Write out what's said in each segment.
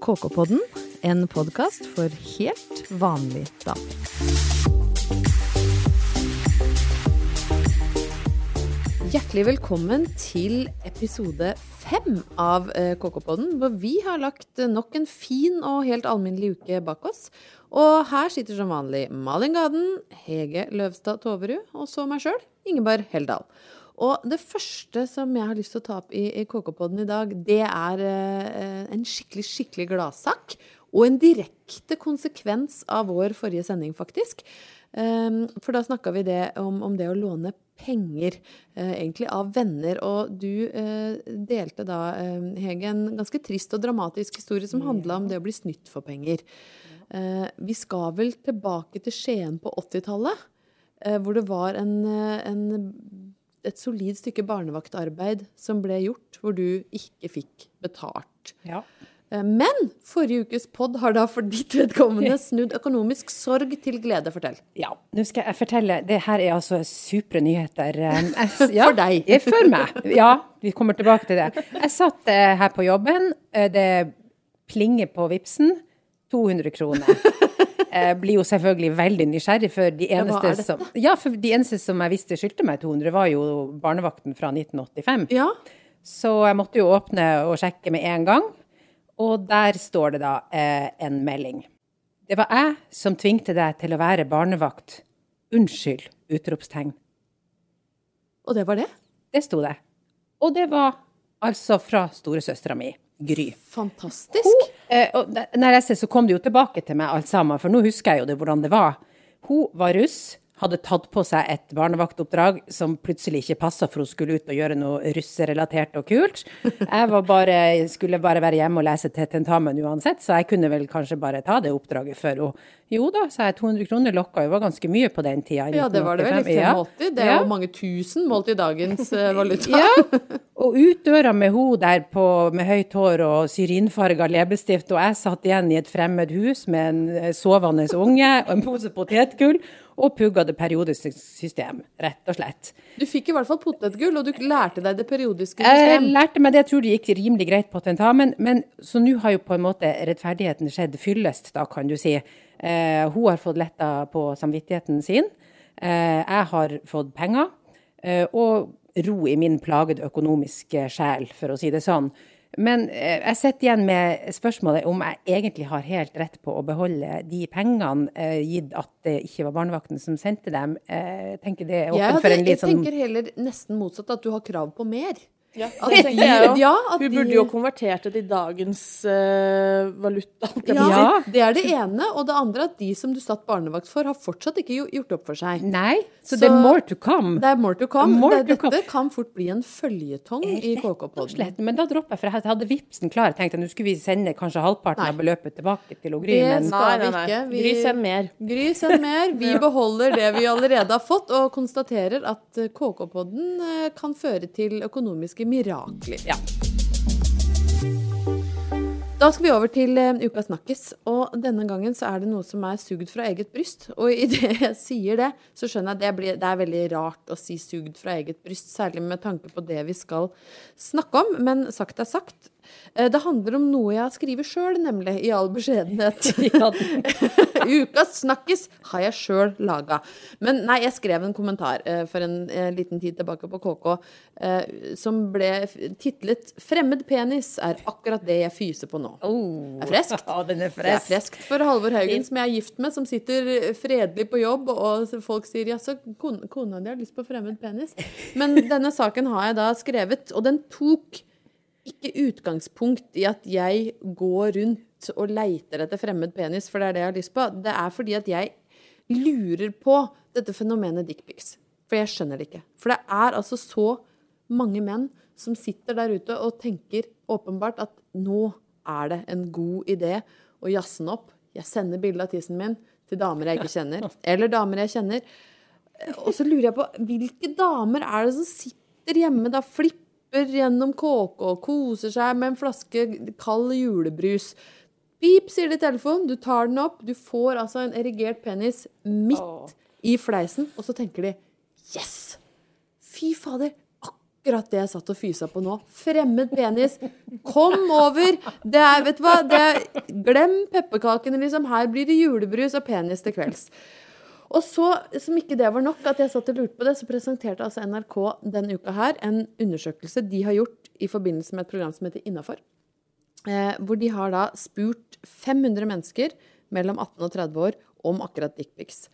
KK-podden, en podkast for helt vanlig damer. Hjertelig velkommen til episode fem av eh, KK-podden, hvor vi har lagt nok en fin og helt alminnelig uke bak oss. Og her sitter som vanlig Malin Gaden, Hege Løvstad Toverud og så meg sjøl, Ingeborg Heldal. Og det første som jeg har lyst til å ta opp i, i KK-podden i dag, det er eh, en skikkelig, skikkelig gladsak. Og en direkte konsekvens av vår forrige sending, faktisk. Um, for da snakka vi det om, om, det å låne penger, uh, egentlig av venner. Og du uh, delte da, uh, Hege, en ganske trist og dramatisk historie som handla om det å bli snytt for penger. vi skal vel tilbake til Skien på 80-tallet, hvor det var en, en et solid stykke barnevaktarbeid som ble gjort, hvor du ikke fikk betalt. Ja. Eh, men forrige ukes pod har da for ditt vedkommende snudd økonomisk sorg til glede. Fortell. Ja, nå skal jeg fortelle. Det her er altså supre nyheter. Eh, ja, for deg. For meg. Ja, vi kommer tilbake til det. Jeg satt eh, her på jobben. Det plinger på Vipsen. 200 kroner. Jeg blir jo selvfølgelig veldig nysgjerrig, for de eneste, ja, som, ja, for de eneste som jeg visste skyldte meg 200, var jo barnevakten fra 1985. Ja. Så jeg måtte jo åpne og sjekke med en gang, og der står det da eh, en melding. Det var jeg som tvingte deg til å være barnevakt. Unnskyld! Utropstegn. Og det var det? Det sto det. Og det var altså fra storesøstera mi. Gry. Fantastisk. Hun, eh, og når jeg ser, så kom det jo tilbake til meg alt sammen, for nå husker jeg jo det hvordan det var. Hun var russ, hadde tatt på seg et barnevaktoppdrag som plutselig ikke passa for hun skulle ut og gjøre noe russerelatert og kult. Jeg bare, skulle bare være hjemme og lese til tentamen uansett, så jeg kunne vel kanskje bare ta det oppdraget for henne. Jo da, sa jeg, 200 kroner lokka jo var ganske mye på den tida. Ja, det var det vel i 85. Ja. Det er jo mange tusen målt i dagens uh, valuta. ja, og ut døra med hun der på, med høyt hår og syrinfarga leppestift, og jeg satt igjen i et fremmed hus med en eh, sovende unge og en pose potetgull og pugga det periodiske system, rett og slett. Du fikk i hvert fall potetgull, og du lærte deg det periodiske system? Jeg lærte meg det, jeg tror det gikk rimelig greit på tentamen, men så nå har jo på en måte rettferdigheten skjedd fyllest, da, kan du si. Eh, hun har fått letta på samvittigheten sin. Eh, jeg har fått penger. Eh, og ro i min plagede økonomiske sjel, for å si det sånn. Men eh, jeg sitter igjen med spørsmålet om jeg egentlig har helt rett på å beholde de pengene, eh, gitt at det ikke var barnevakten som sendte dem. Jeg eh, tenker det er åpent for en litt sånn Jeg tenker heller nesten motsatt, at du har krav på mer. Ja, det tenker jeg jo. Ja, Hun burde jo konvertert det til dagens uh, valuta. Ja, det er det ene. Og det andre at de som du satt barnevakt for, har fortsatt ikke gjort opp for seg. Nei, så, så det er more to come. Det er more to come. More det, to dette come. kan fort bli en føljetong i KK-podden. Men da dropper jeg, for jeg hadde vipsen klar. Jeg tenkte at nå skulle vi sende kanskje halvparten nei. av beløpet tilbake til Gry. Det men... skal vi ikke. Vi... Gry, send mer. Gry, send mer. Vi beholder det vi allerede har fått, og konstaterer at KK-podden eh, kan føre til økonomiske økonomiske mirakler. Ja. Da skal vi over til uka snakkes. Og denne gangen så er det noe som er sugd fra eget bryst. Og idet jeg sier det, så skjønner jeg at det, blir, det, er veldig rart å si sugd fra eget bryst. Særlig med tanke på det vi skal snakke om. Men sagt er sagt. Eh, det handler om noe jeg har skrevet sjøl, nemlig, i all beskjedenhet. Ukas snakkis har jeg sjøl laga. Men nei, jeg skrev en kommentar uh, for en uh, liten tid tilbake på KK uh, som ble titlet 'Fremmed penis er akkurat det jeg fyser på nå'. Oh, er freskt. Oh, den er fresk. Det er freskt for Halvor Haugen, som jeg er gift med, som sitter fredelig på jobb, og folk sier 'jaså, kona di har lyst på fremmed penis'. Men denne saken har jeg da skrevet, og den tok ikke utgangspunkt i at jeg går rundt og leiter etter fremmed penis, for det er det jeg har lyst på. Det er fordi at jeg lurer på dette fenomenet dickpics. For jeg skjønner det ikke. For det er altså så mange menn som sitter der ute og tenker åpenbart at nå er det en god idé å jazze den opp. Jeg sender bilde av tissen min til damer jeg ikke kjenner, eller damer jeg kjenner. Og så lurer jeg på hvilke damer er det som sitter hjemme da, flipper gjennom KK koser seg med en flaske kald julebrus. Pip, sier det i telefonen. Du tar den opp. Du får altså en erigert penis midt oh. i fleisen, og så tenker de Yes! Fy fader! akkurat det jeg satt og fysa på nå. Fremmed penis. Kom over! Det er, vet du hva, det er, glem pepperkakene, liksom. Her blir det julebrus og penis til kvelds. Og så, som ikke det var nok, at jeg satt og lurte på det, så presenterte altså NRK denne uka her en undersøkelse de har gjort i forbindelse med et program som heter Innafor. Eh, hvor de har da spurt 500 mennesker mellom 18 og 30 år om akkurat dickpics.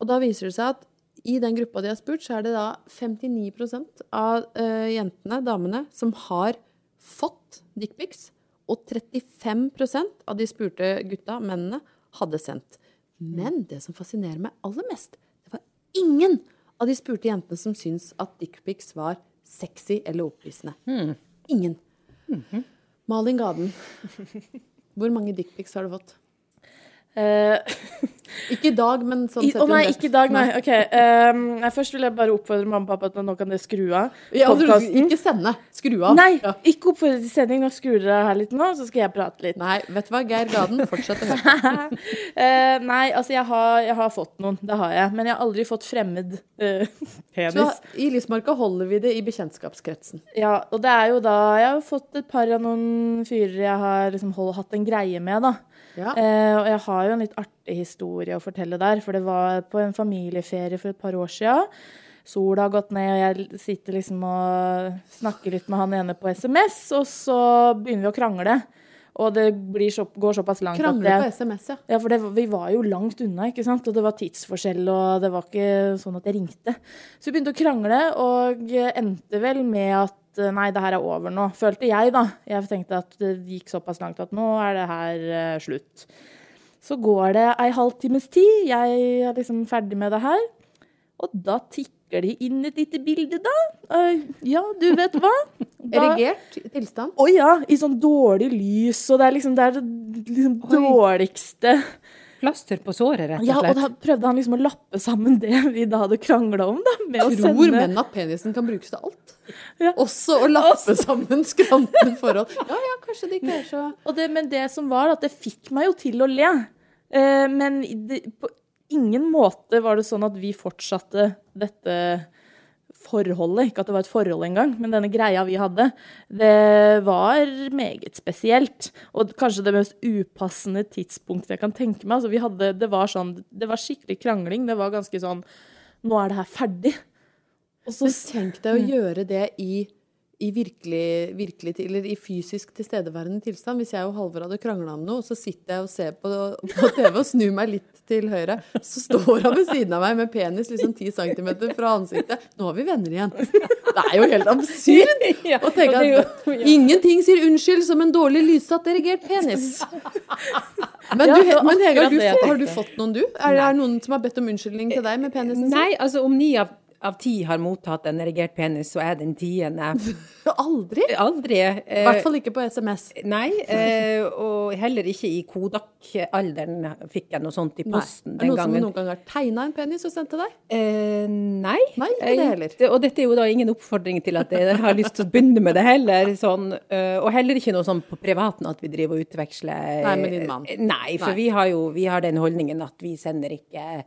Og da viser det seg at i den gruppa de har spurt, så er det da 59 av uh, jentene, damene, som har fått dickpics. Og 35% av de spurte gutta, mennene, hadde sendt. Men det som fascinerer meg aller mest, det var ingen av de spurte jentene som syntes at dickpics var sexy eller opplysende. Mm. Ingen. Mm -hmm. Malin Gaden, hvor mange dickpics har du fått? Uh, ikke i dag, men sånn sett. Å nei, ikke i dag, nei. OK. Um, nei, først vil jeg bare oppfordre mamma og pappa til at nå kan dere skru av ja, Ikke sende. Skru av. Nei, ja. ikke oppfordre til sending. Nå skrur dere her litt nå, så skal jeg prate litt. Nei, vet du hva, Geir Gaden, fortsett å høre. uh, nei, altså jeg har, jeg har, fått noen, det har jeg. Men jeg har aldri fått fremmed uh, penis. Så i Lismarka holder vi det i bekjentskapskretsen. Ja, og det er jo da Jeg har fått et par av noen fyrer jeg har liksom hold, hatt en greie med, da. Ja. Eh, og jeg har jo en litt artig historie å fortelle der, for det var på en familieferie for et par år sia. Sola har gått ned, og jeg sitter liksom og snakker litt med han ene på SMS, og så begynner vi å krangle. Og det så, går såpass langt Krangle at det, på SMS, ja. ja for det, vi var jo langt unna, ikke sant. Og det var tidsforskjell, og det var ikke sånn at jeg ringte. Så vi begynte å krangle, og endte vel med at Eh, nei, det her er over nå. Følte jeg, da. Jeg tenkte at det gikk såpass langt at nå er det her uh, slutt. Så går det ei halvtimes tid. Jeg er liksom ferdig med det her. Og da tikker de inn et lite bilde, da. Uh, ja, du vet hva. Da, Erigert tilstand? Å ja. I sånn dårlig lys. Og det er liksom det, er det liksom dårligste plaster på såret, rett og slett. Ja, og da prøvde han liksom å lappe sammen det vi da hadde krangla om. da, med Tror å sende... menn at penisen kan brukes til alt? Ja. Også å lappe sammen skrantende forhold. Ja, ja, kanskje det ikke er så det, Men det som var, at det fikk meg jo til å le. Eh, men det, på ingen måte var det sånn at vi fortsatte dette forholdet. Ikke at det var et forhold engang, men denne greia vi hadde, det var meget spesielt. Og kanskje det mest upassende tidspunktet jeg kan tenke meg. Altså, hadde, det, var sånn, det var skikkelig krangling. Det var ganske sånn Nå er det her ferdig. Så, men tenk deg å mm. gjøre det i i virkelig, virkelig, eller i fysisk tilstedeværende tilstand. Hvis jeg og Halvor hadde krangla om noe, så sitter jeg og ser på, på, TV og snur meg litt til høyre, så står han ved siden av meg med penis liksom 10 cm fra ansiktet. Nå er vi venner igjen. Det er jo helt absurd å tenke at ingenting sier unnskyld som en dårlig lyssatt erigert penis. Men, du, men Hege, har du, har du fått noen, du? Er det noen som har bedt om unnskyldning til deg med penisen sin? Nei, altså om ni av av ti har mottatt en erigert penis, så er den tiende Aldri? Aldri. I hvert fall ikke på SMS. Nei, eh, og heller ikke i Kodak-alderen fikk jeg noe sånt i posten nei. den gangen. Er det noen som noen gang har tegna en penis og sendt til deg? Eh, nei. Nei, ikke det heller. og dette er jo da ingen oppfordring til at jeg har lyst til å begynne med det heller. Sånn, uh, og heller ikke noe sånn på privaten at vi driver og utveksler Nei, med din mann. Nei, for nei. vi har jo vi har den holdningen at vi sender ikke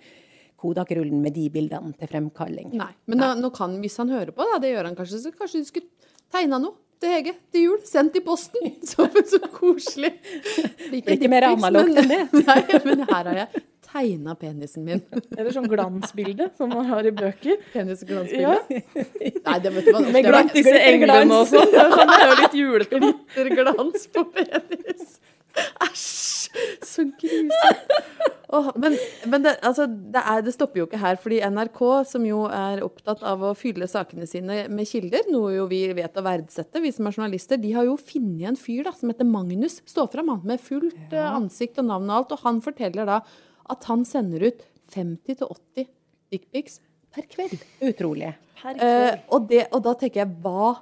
Kodak-rullen med de bildene til fremkalling. Nei, Men Nei. Nå, nå kan, hvis han hører på, da, det gjør han kanskje, så kanskje du skulle tegna noe til Hege til jul. Sendt i posten. Så, så koselig. Ikke, det ikke mer analogt enn det. Nei, men her har jeg tegna penisen min. Eller sånn glansbilde som man har i bøker. Penisglansbilde? Ja. Nei, det vet du hva. Med glans, disse englene og sånn. Det er jo litt julete. Glitterglans på penis. Æsj! Så grusomt. Oh, men, men det, altså, det, er, det, stopper jo ikke her, fordi NRK, som jo er opptatt av å fylle sakene sine med kilder, noe jo vi vet å verdsette, vi som er journalister, de har jo funnet en fyr da, som heter Magnus. Står fram med fullt ja. uh, ansikt og navn og alt. Og han forteller da at han sender ut 50-80 dickpics per kveld. Utrolig. Per kveld. Uh, og, det, og da tenker jeg, hva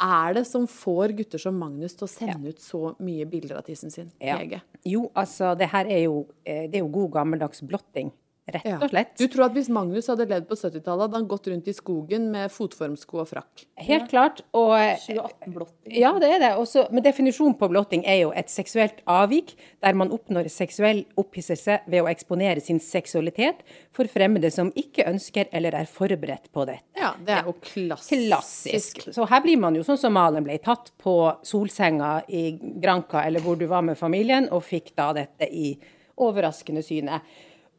er det som får gutter som Magnus til å sende ja. ut så mye bilder av tissen sin? Ja. Jo, altså, det her er jo, eh, det er jo god gammeldags blotting. Rett Ja. og slett. Du tror at hvis Magnus hadde levd på 70-tallet, hadde han gått rundt i skogen med fotformsko og frakk? Helt klart. Og 2018-blotting. Ja, det er det. Også, men definisjonen på blotting er jo et seksuelt avvik der man oppnår seksuell opphisselse ved å eksponere sin seksualitet for fremmede som ikke ønsker eller er forberedt på det. Ja, det er jo klassisk. Klassisk. Så her blir man jo sånn som Malen ble tatt på solsenga i Granca, eller hvor du var med familien, og fikk da dette i overraskende syne.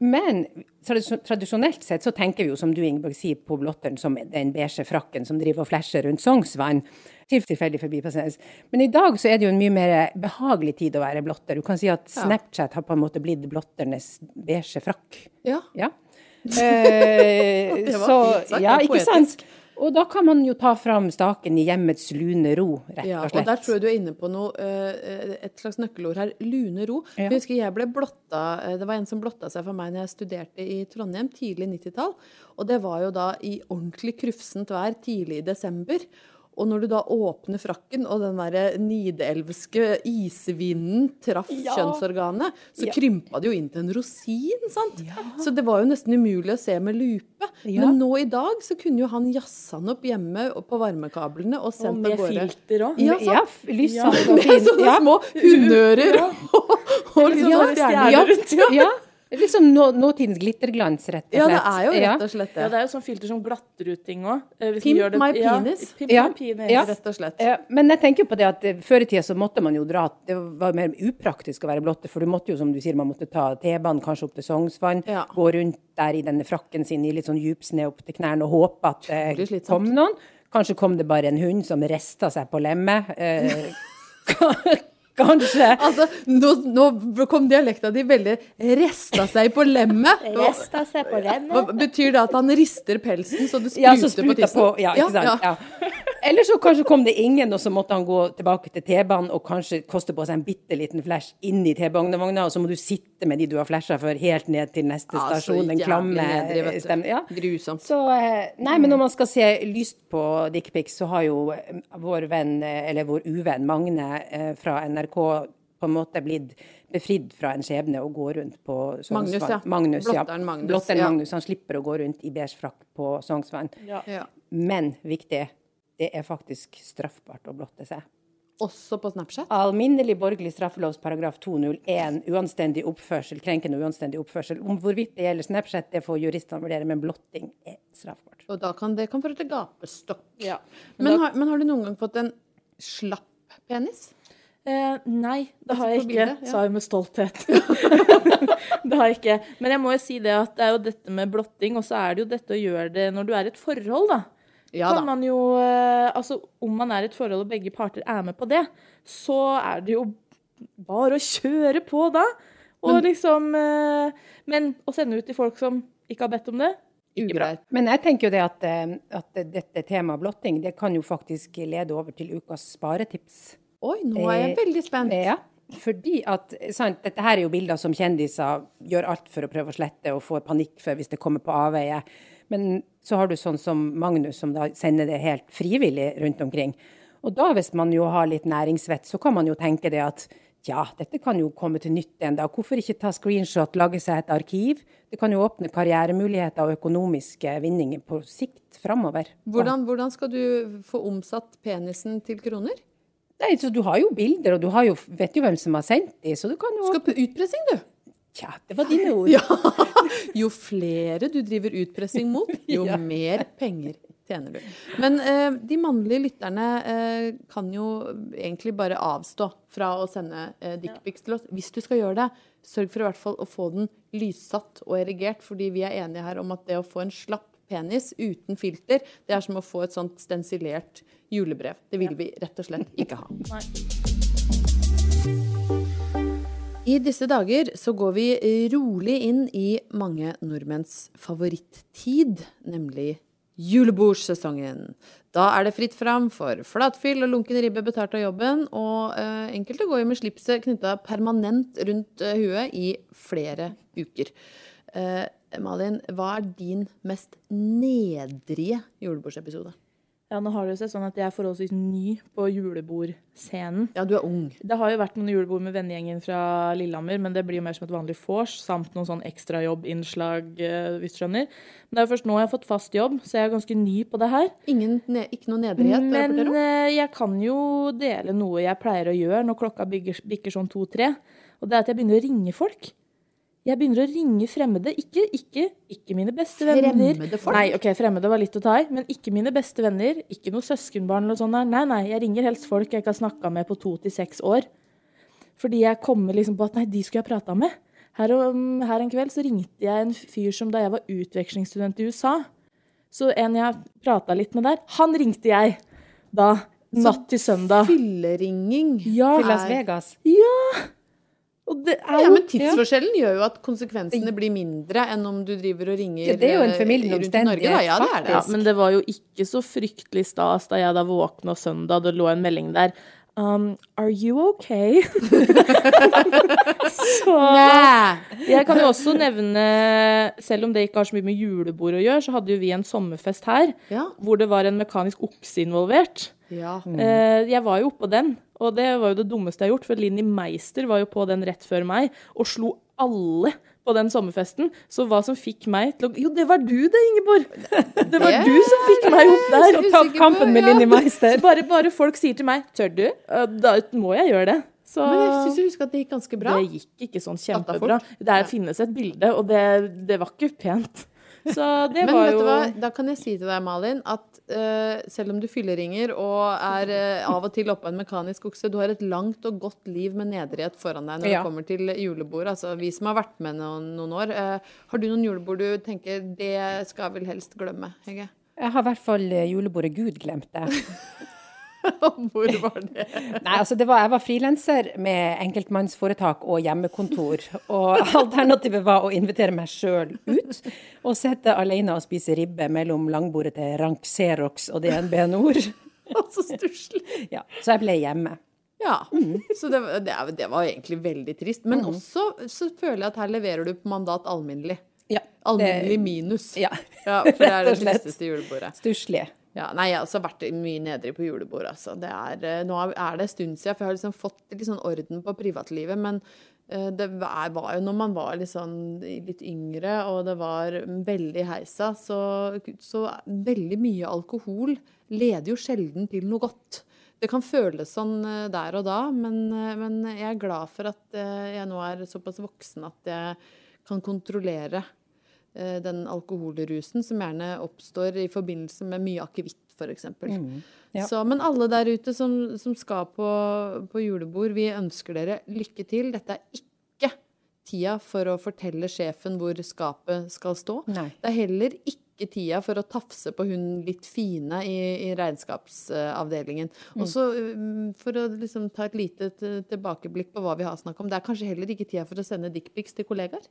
Men tradisjonelt sett så tenker vi jo, som du Ingeborg sier, på blotteren som den beige frakken som driver og flasher rundt Sognsvann. Til tilfeldig forbipasserende. Men i dag så er det jo en mye mer behagelig tid å være blotter. Du kan si at Snapchat har på en måte blitt blotternes beige frakk. Ja. Ja. Eh, Det var så, fint sagt, ja, ikke sant? Og da kan man jo ta fram staken i hjemmets lune ro, rett Ja, og og der tror jeg du er inne på noe, eh, et slags nøkkelord her. Lune ro. Ja. Jeg husker jeg ble blotta, eh, Det var en som blotta seg for meg når jeg studerte i Trondheim, tidlig 90-tall. Og det var jo da i ordentlig krufsent vær tidlig i desember. Og når du da åpner frakken, og den derre nidelvske isvinden traff kjønnsorganet, så Ja. krympa det jo inn til en rosin, sant? Så det var jo nesten umulig å se med lupe. Ja. Men nå i dag så kunne jo han jazza den opp hjemme på varmekablene og Og sendt av med gårde. filter òg. Ja, sant. ja, lyssatt Ja. og Med sånne Ja. små hundeører og, og liksom Ja, stjerner. Ja, rundt. ja. Liksom nå, nåtidens glitterglans, rett og slett. Ja, det er jo rett og slett det. Ja, det. det er jo sånn filter som glatter ut ting òg. Pimp my penis. Pimp Ja. my penis. Ja. Rett og slett. Ja. Men jeg tenker jo på det at eh, før i tida så måtte man jo dra Det var mer upraktisk å være blotte, for du måtte jo, som du sier, man måtte ta T-banen kanskje opp til Sognsvann, Ja. gå rundt der i denne frakken sin i litt sånn djup sne opp til knærne og håpe at det Utrolig kom noen. Kanskje kom det bare en hund som rista seg på lemmet. Eh, kanskje. Altså, nå, nå kom dialekta di veldig resta seg på lemmet. Resta seg på lemmet. Betyr det at han rister pelsen så det Ja, så spruter på tissen? på. Ja, ikke sant. Ja. Eller så kanskje kom det ingen, og så måtte han gå tilbake til T-banen og kanskje koste på seg en bitte liten flash inn i T-banevogna, og så må du sitte med de du har flasha for, helt ned til neste Ja, stasjon. Den klamme stemmen. Ja. Grusomt. Så, eh, nei, men når man skal se lyst på dickpics, så har jo eh, vår venn, eh, eller vår uvenn Magne fra NRK på en måte blitt befridd fra en skjebne og gå rundt på Sognsvann. Magnus, ja. Magnus. Blotteren Magnus, Blotteren ja. Han slipper å gå rundt i beige frakk på Sognsvann. Ja. Ja. Men viktig, det er faktisk straffbart å blotte seg. Også på Snapchat? Alminnelig borgerlig straffelovs paragraf 201, uanstendig oppførsel, krenkende og uanstendig oppførsel. Om hvorvidt det gjelder Snapchat, det får juristene vurdere, men blotting er straffbart. Og da kan det kan føre til gapestokk. Ja. Men, har, men har du noen gang fått en slapp penis? Eh, nei, det har jeg ikke, bildet, ja. sa jeg med stolthet. det har jeg ikke. Men jeg må jo si det at det er jo dette med blotting, og så er det jo dette å gjøre det når du er i et forhold, da. Ja kan da. man jo eh, Altså, om man er i et forhold og begge parter er med på det, så er det jo bare å kjøre på da. Og liksom eh, Men å sende ut til folk som ikke har bedt om det, ikke bra. Ugreit. Men jeg tenker jo det at, eh, at dette temaet blotting, det kan jo faktisk lede over til ukas sparetips. Oi, nå er jeg veldig spent. Ja, fordi at sant, dette her er jo bilder som kjendiser gjør alt for å prøve å slette og får panikk for hvis det kommer på avveie. Men så har du sånn som Magnus, som da sender det helt frivillig rundt omkring. Og da, hvis man jo har litt næringsvett, så kan man jo tenke det at ja, dette kan jo komme til nytte en dag. Hvorfor ikke ta screenshot, lage seg et arkiv? Det kan jo åpne karrieremuligheter og økonomiske vinninger på sikt framover. Hvordan, hvordan skal du få omsatt penisen til kroner? Nei, så du har jo bilder, og du har jo, vet jo hvem som har sendt de, så du kan jo Skal på utpressing, du. Tja, det var dine ord. Ja. Jo flere du driver utpressing mot, jo Ja. mer penger tjener du. Men eh, de mannlige lytterne eh, kan jo egentlig bare avstå fra å sende eh, dickpics til oss. Hvis du skal gjøre det, sørg for i hvert fall å få den lyssatt og erigert, fordi vi er enige her om at det å få en slapp penis uten filter, det er som å få et sånt stensilert julebrev. Det vil vi rett og slett ikke ha. Nei. I disse dager så går vi rolig inn i mange nordmenns favorittid, nemlig julebordsesongen. Da er det fritt fram for flatfyll og lunken ribbe betalt av jobben, og eh, enkelte går jo med slipset knytta permanent rundt eh, huet i flere uker. Eh, Malin, hva er din mest nedrige julebordsepisode? Ja, nå har det jo seg sånn at jeg er forholdsvis ny på julebordscenen. Ja, du er ung. Det har jo vært noen julebord med vennegjengen fra Lillehammer, men det blir jo mer som et vanlig vors, samt noen sånn ekstrajobbinnslag, eh, hvis du skjønner. Men det er jo først nå jeg har fått fast jobb, så jeg er ganske ny på det her. Ingen, ne ikke noe nedrighet Men eh, jeg kan jo dele noe jeg pleier å gjøre når klokka bikker, bikker sånn to-tre, og det er at jeg begynner å ringe folk. Jeg begynner å ringe fremmede. Ikke, ikke, ikke mine beste venner. Fremmede folk? Nei, ok, fremmede var litt å ta i, men ikke mine beste venner. Ikke noe søskenbarn eller sånt. der. Nei, nei, jeg ringer helst folk jeg ikke har snakka med på to til seks år. Fordi jeg kommer liksom på at nei, de skulle jeg prata med. Her, om, her en kveld så ringte jeg en fyr som da jeg var utvekslingsstudent i USA. Så en jeg prata litt med der, han ringte jeg da. Natt til søndag. Fylleringing Ja. Til Las Vegas. Og det er Ja, men tidsforskjellen gjør jo at konsekvensene blir mindre enn om du driver og ringer Ja, det er jo en eh, rundt i Norge. Da. Ja, det er det. Ja, men det var jo ikke så fryktelig stas da jeg da våkna søndag, det lå en melding der. Um, are you okay? så jeg kan jo også nevne, selv om det ikke har så mye med julebord å gjøre, så hadde jo vi en sommerfest her Ja. hvor det var en mekanisk okse involvert. Ja. Eh, jeg var jo oppå den, og det var jo det dummeste jeg har gjort, for Linni Meister var jo på den rett før meg og slo alle på den sommerfesten. Så hva som fikk meg til å Jo, det var du det, Ingeborg! Det var yeah. du som fikk meg opp der. og Ta usikker opp kampen med ja. Linni Meister. Så bare, bare folk sier til meg 'tør du', eh, da må jeg gjøre det. Så Men jeg syns jeg husker at det gikk ganske bra. det gikk ikke sånn kjempebra. der Det er, finnes et bilde, og det, det var ikke pent. Så det Men var jo hva, da kan jeg si til deg, Malin, at uh, selv om du fylleringer og er uh, av og til oppå en mekanisk okse, du har et langt og godt liv med nedrighet foran deg når Ja. det kommer til julebord. Altså, vi som har vært med noen, noen år. Uh, har du noen julebord du tenker det skal jeg vel helst glemme, Hege? Jeg har i hvert fall julebordet Gud glemte. Hvor var det? Nei, altså det var, jeg var frilanser med enkeltmannsforetak og hjemmekontor. Og alternativet var å invitere meg sjøl ut og sitte alene og spise ribbe mellom langbordet til Rank Xerox og DNB Nord. Så stusslig. Ja, så jeg ble hjemme. Ja. Så det, var- det, det var egentlig veldig trist. Men også så føler jeg at her leverer du på mandat alminnelig. Ja, Alminnelig minus. Ja, Ja, for det er det tristeste julebordet. stusslig. Ja, nei, jeg har også vært mye nedrig på julebord, altså. Er, eh, nå er det en stund siden, for jeg har liksom fått sånn orden på privatlivet. Men eh, det var, jo når man var sånn litt yngre, og det var veldig heisa, så, så veldig mye alkohol leder jo sjelden til noe godt. Det kan føles sånn eh, der og da, men, men jeg er glad for at jeg nå er såpass voksen at jeg kan kontrollere den alkoholrusen som gjerne oppstår i forbindelse med mye akevitt, f.eks. ja. Så, men alle der ute som, som skal på, på julebord, vi ønsker dere lykke til. Dette er ikke tida for å fortelle sjefen hvor skapet skal stå. Nei. Det er heller ikke tida for å tafse på hun litt fine i, i regnskapsavdelingen. Og så um, for å liksom ta et lite tilbakeblikk på hva vi har snakket om, det er kanskje heller ikke tida for å sende dickpics til kollegaer?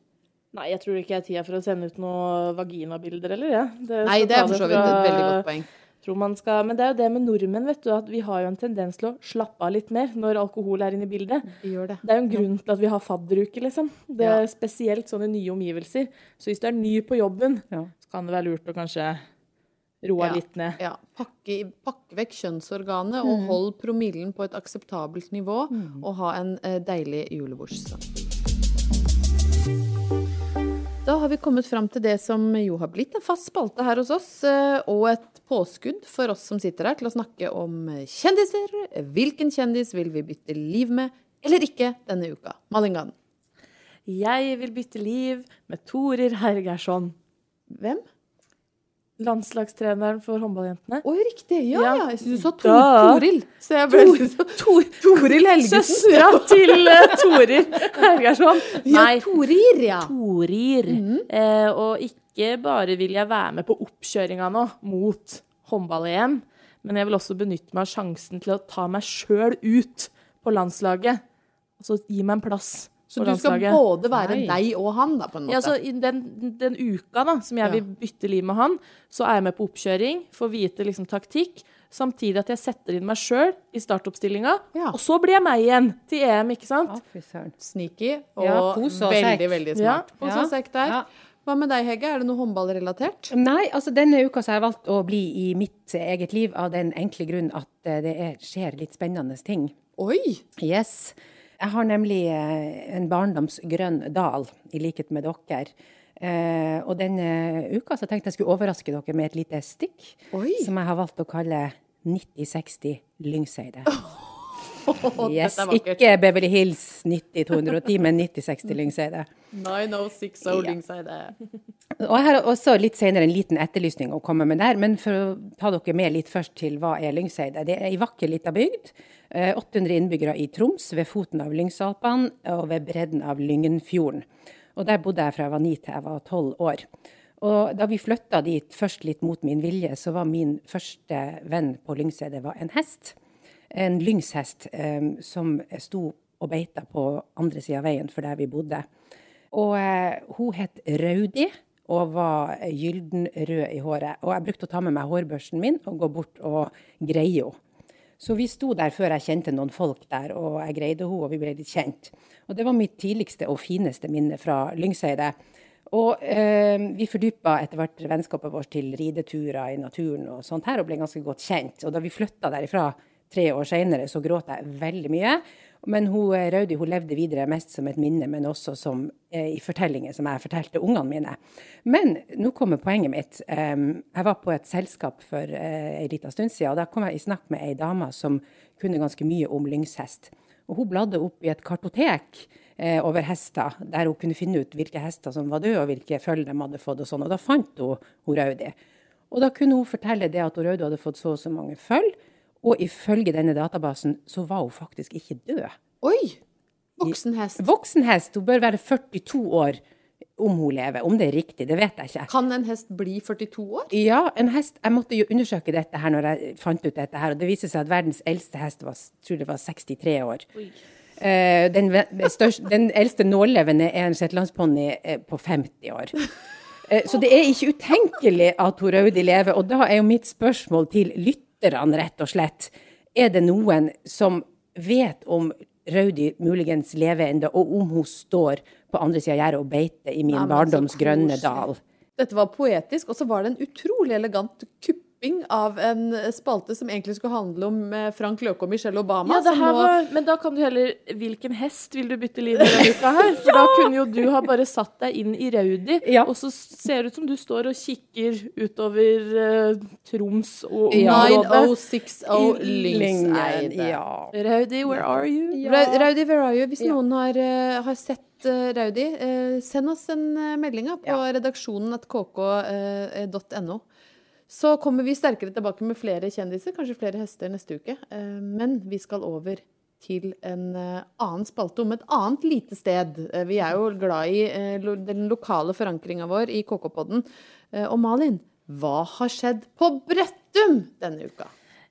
Nei, jeg tror ikke jeg er tida for å sende ut noen vaginabilder heller, jeg. Ja. Nei, det er for så vidt et veldig godt poeng. Tror man skal, men det er jo det med nordmenn, vet du, at vi har jo en tendens til å slappe av litt mer når alkohol er inne i bildet. Vi gjør det. Det er jo en grunn til at vi har fadderuke, liksom. Det er Spesielt sånne nye omgivelser. Så hvis du er ny på jobben, Ja. så kan det være lurt å kanskje roe Ja. litt ned. Ja, pakke, pakke vekk kjønnsorganet og hold promillen på et akseptabelt nivå, og ha en eh, deilig julebordsstang. Har vi kommet fram til det som jo har blitt en fast spalte her hos oss, eh, og et påskudd for oss som sitter her til å snakke om kjendiser. Hvilken kjendis vil vi bytte liv med, eller ikke, denne uka? Malin Gann. Jeg vil bytte liv med Torir Hergersson. Hvem? Landslagstreneren for håndballjentene. Å, riktig! Ja, Ja. ja. Jeg syns du sa Tor Da. Toril. Så jeg ble litt Tor Toril Helgesen. Søstera til uh, Torir Hergersson. Ja, Torir, ja. Torir. eh, og ikke bare vil jeg være med på oppkjøringa nå mot håndball-EM, men jeg vil også benytte meg av sjansen til å ta meg sjøl ut på landslaget. Altså gi meg en plass Så du skal både være Nei. deg og han, da, på en måte? Ja, så I den, den uka da, som jeg vil bytte liv med han, så er jeg med på oppkjøring, får vite liksom taktikk, samtidig at jeg setter inn meg sjøl i startoppstillinga, Ja. og så blir jeg meg igjen til EM, ikke sant? Ja. Sneaky og Ja, pose og veldig, sekk. veldig Ja. smart. Pose Ja. og sekk der. Ja. Hva med deg, Hege? Er det noe håndballrelatert? Nei, altså denne uka så har jeg valgt å bli i mitt eget liv av den enkle grunn at eh, det er, skjer litt spennende ting. Oi! Yes. Jeg har nemlig eh, en barndomsgrønn dal, i likhet med dere. Eh, og denne uka så tenkte jeg skulle overraske dere med et lite stikk, Oi. som jeg har valgt å kalle 9060 Lyngseide. Oh, Yes, ikke Beverly Hills 90-210, men 9060 Lyngseide. 9060 Ja. Lyngseide. Og jeg har også litt senere en liten etterlysning å komme med der, men for å ta dere med litt først til hva er Lyngseide. Det er ei vakker lita bygd. Eh, 800 innbyggere i Troms, ved foten av Lyngsalpene og ved bredden av Lyngenfjorden. Og der bodde jeg fra jeg var ni til jeg var tolv år. Og da vi flytta dit, først litt mot min vilje, så var min første venn på Lyngstedet en hest. En lyngshest eh, som sto og beita på andre sida av veien for der vi bodde. Og eh, hun het Raudi og var gyldenrød i håret. Og jeg brukte å ta med meg hårbørsten min og gå bort og greie henne. Så vi sto der før jeg kjente noen folk der, og jeg greide henne, og vi ble litt kjent. Og det var mitt tidligste og fineste minne fra Lyngseidet. Og eh, vi fordypa etter hvert vennskapet vårt til rideturer i naturen og sånt her, og ble ganske godt kjent. Og da vi flytta derifra tre år seinere, så gråt jeg veldig mye. Men hun, eh, Raudi hun levde videre mest som et minne, men også som, eh, i fortellinger som jeg fortalte ungene mine. Men nå kommer poenget mitt. Um, jeg var på et selskap for uh, en liten stund siden, og da kom jeg i snakk med ei dame som kunne ganske mye om lyngshest. Og hun bladde opp i et kartotek eh, over hester, der hun kunne finne ut hvilke hester som var døde, og hvilke følger de hadde fått. Og sånn. Og da fant hun, hun Raudi. Og da kunne hun fortelle det at Raudi hadde fått så og så mange følge. Og ifølge denne databasen så var hun faktisk ikke død. Oi! Voksen hest. Voksen hest, hun bør være 42 år om hun lever. Om det er riktig, det vet jeg ikke. Kan en hest bli 42 år? Ja, en hest Jeg måtte jo undersøke dette her når jeg fant ut dette her, og det viser seg at verdens eldste hest var, tror det var 63 år. Eh, den, største, den eldste nålevende er en shetlandsponni eh, på 50 år. Eh, så det er ikke utenkelig at hun Raudi lever, og da er jo mitt spørsmål til lytterne, rett og slett, er det noen som vet om Raudi muligens lever ennå, og om hun står på andre sida av gjerdet og beiter i min Nei, barndoms grønne dal? Dette var poetisk, og så var det en utrolig elegant kupping av en spalte som egentlig skulle handle om eh, Frank Løke og Michelle Obama. Ja, nå- var, men da kan du heller Hvilken hest vil du bytte liv med denne uka her? For da kunne jo du ha bare satt deg inn i Raudi, Ja. og så ser det ut som du står og kikker utover uh, Troms og området. 9060 Lyngseide. Ja. Raudi, where are you? Ra- Raudi, where are you? Hvis Ja. noen har, uh, har sett Raudi, send oss en melding på Ja. redaksjonen at kk.no. Så kommer vi sterkere tilbake med flere kjendiser, kanskje flere hester neste uke. Eh, men vi skal over til en eh, annen spalte om et annet lite sted. Eh, vi er jo glad i den lokale forankringa vår i KK-podden. Og Malin, hva har skjedd på Brøttum denne uka?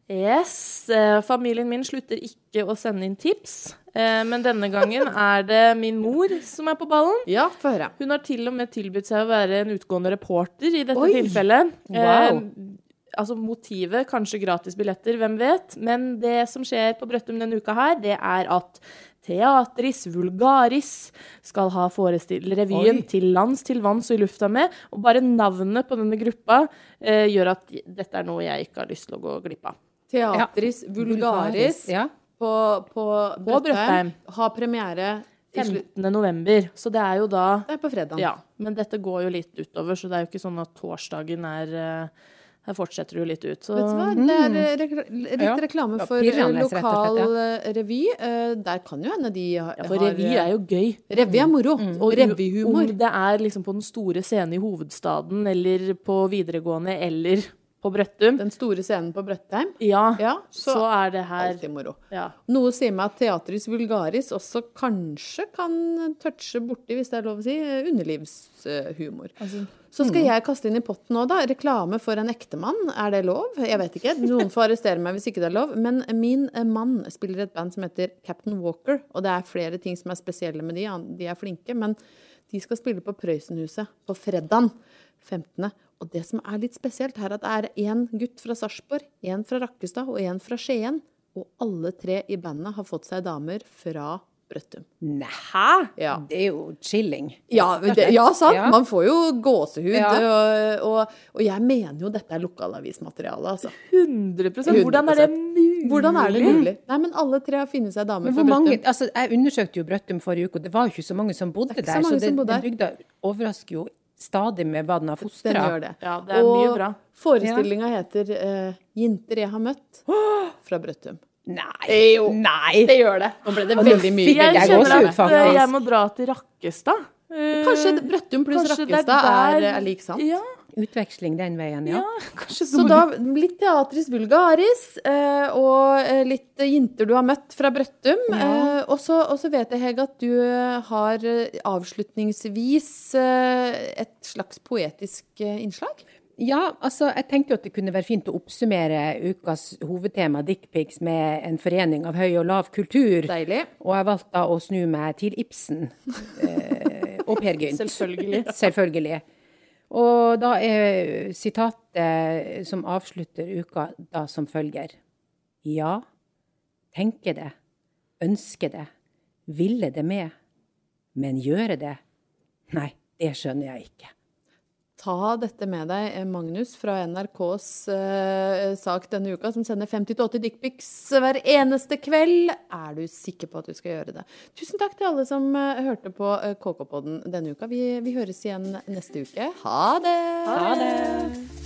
Yes. eh, familien min slutter ikke å sende inn tips, eh, men denne gangen er det min mor som er på ballen. Ja, få høre. Hun har til og med tilbudt seg å være en utgående reporter i dette Oi! tilfellet. Wow. Eh, altså motivet, kanskje gratis billetter, hvem vet. Men det som skjer på Brøttum denne uka her, det er at Teatris Vulgaris skal ha revyen Oi. til lands, til vanns og i lufta med. Og bare navnet på denne gruppa eh, gjør at dette er noe jeg ikke har lyst til å gå glipp av. Teatris Vulgaris Ja. på, på, På Brøttheim. har premiere i slutt- 15. november. Så det er jo da Det er på fredag. Ja. Men dette går jo litt utover, så det er jo ikke sånn at torsdagen er eh, Her fortsetter det jo litt ut. Så Vet du hva? Det er rekl litt reklame Ja, for eh, og lokal slett, ja. revy. Eh, Der kan jo hende de har ja, for revy er jo gøy. Revy er moro. Og revyhumor. Om det er liksom på den store scenen i hovedstaden, eller på videregående, eller på Brøttum. Den store scenen på Brøttheim. Ja, Ja, så, så er det her alltid moro. ja. Noe sier meg at Teatris Vulgaris også kanskje kan touche borti, hvis det er lov å si, underlivshumor. Altså, Så skal jeg kaste inn i potten nå, da. Reklame for en ektemann. Er det lov? Jeg vet ikke. Noen får arrestere meg hvis ikke det er lov. Men min eh, mann spiller et band som heter Captain Walker. Og det er flere ting som er spesielle med de. De er flinke. Men de skal spille på Prøysenhuset på fredag 15. Og det som er litt spesielt, er at det er én gutt fra Sarpsborg, én fra Rakkestad og én fra Skien. Og alle tre i bandet har fått seg damer fra Brøttum. Nei, Ja. det er jo chilling. Ja, det, ja sant. Ja. Man får jo gåsehud. Ja. Og, og, og jeg mener jo dette er lokalavismateriale, altså. 100 Hvordan er det mulig? Hvordan er det mulig? Nei, men alle tre har funnet seg dame fra Brøttum. altså, jeg undersøkte jo Brøttum forrige uke, og det var jo ikke så mange som bodde er der. så så det, bodde den bygda overrasker jo stadig med hva den har Den fostra. gjør det. Ja, det er mye bra. forestillinga heter uh, 'Jenter jeg har møtt' fra Brøttum. Nei! Jo. Nei! Det gjør det. Nå ble det veldig mye. Jeg jeg kjenner at eh, faktisk. jeg må dra til Rakkestad. Eh, Kanskje Brøttum pluss kanskje Rakkestad er, er lik sant? Ja, Utveksling den veien, ja. ja Så da litt Teatris Vulgaris eh, og eh, litt jenter du har møtt fra Brøttum. Ja. og, så, vet jeg, Hege, at du eh, har eh, avslutningsvis eh, et slags poetisk eh, innslag. Ja, altså, jeg tenkte jo at det kunne være fint å oppsummere ukas hovedtema, dickpics, med en forening av høy og lav kultur. Deilig. Og jeg valgte da å snu meg til Ibsen eh, og Per Gynt. Selvfølgelig. Selvfølgelig. Og da er sitatet som avslutter uka da som følger. Ja, tenke det, ønske det, ville det med, men gjøre det? Nei, det skjønner jeg ikke. Ta dette med deg, eh, Magnus fra NRKs eh, sak denne uka, som sender 50-80 dickpics hver eneste kveld. Er du sikker på at du skal gjøre det? Tusen takk til alle som eh, hørte på eh, KK-podden denne uka. Vi, vi høres igjen neste uke. Ha det! Ha det.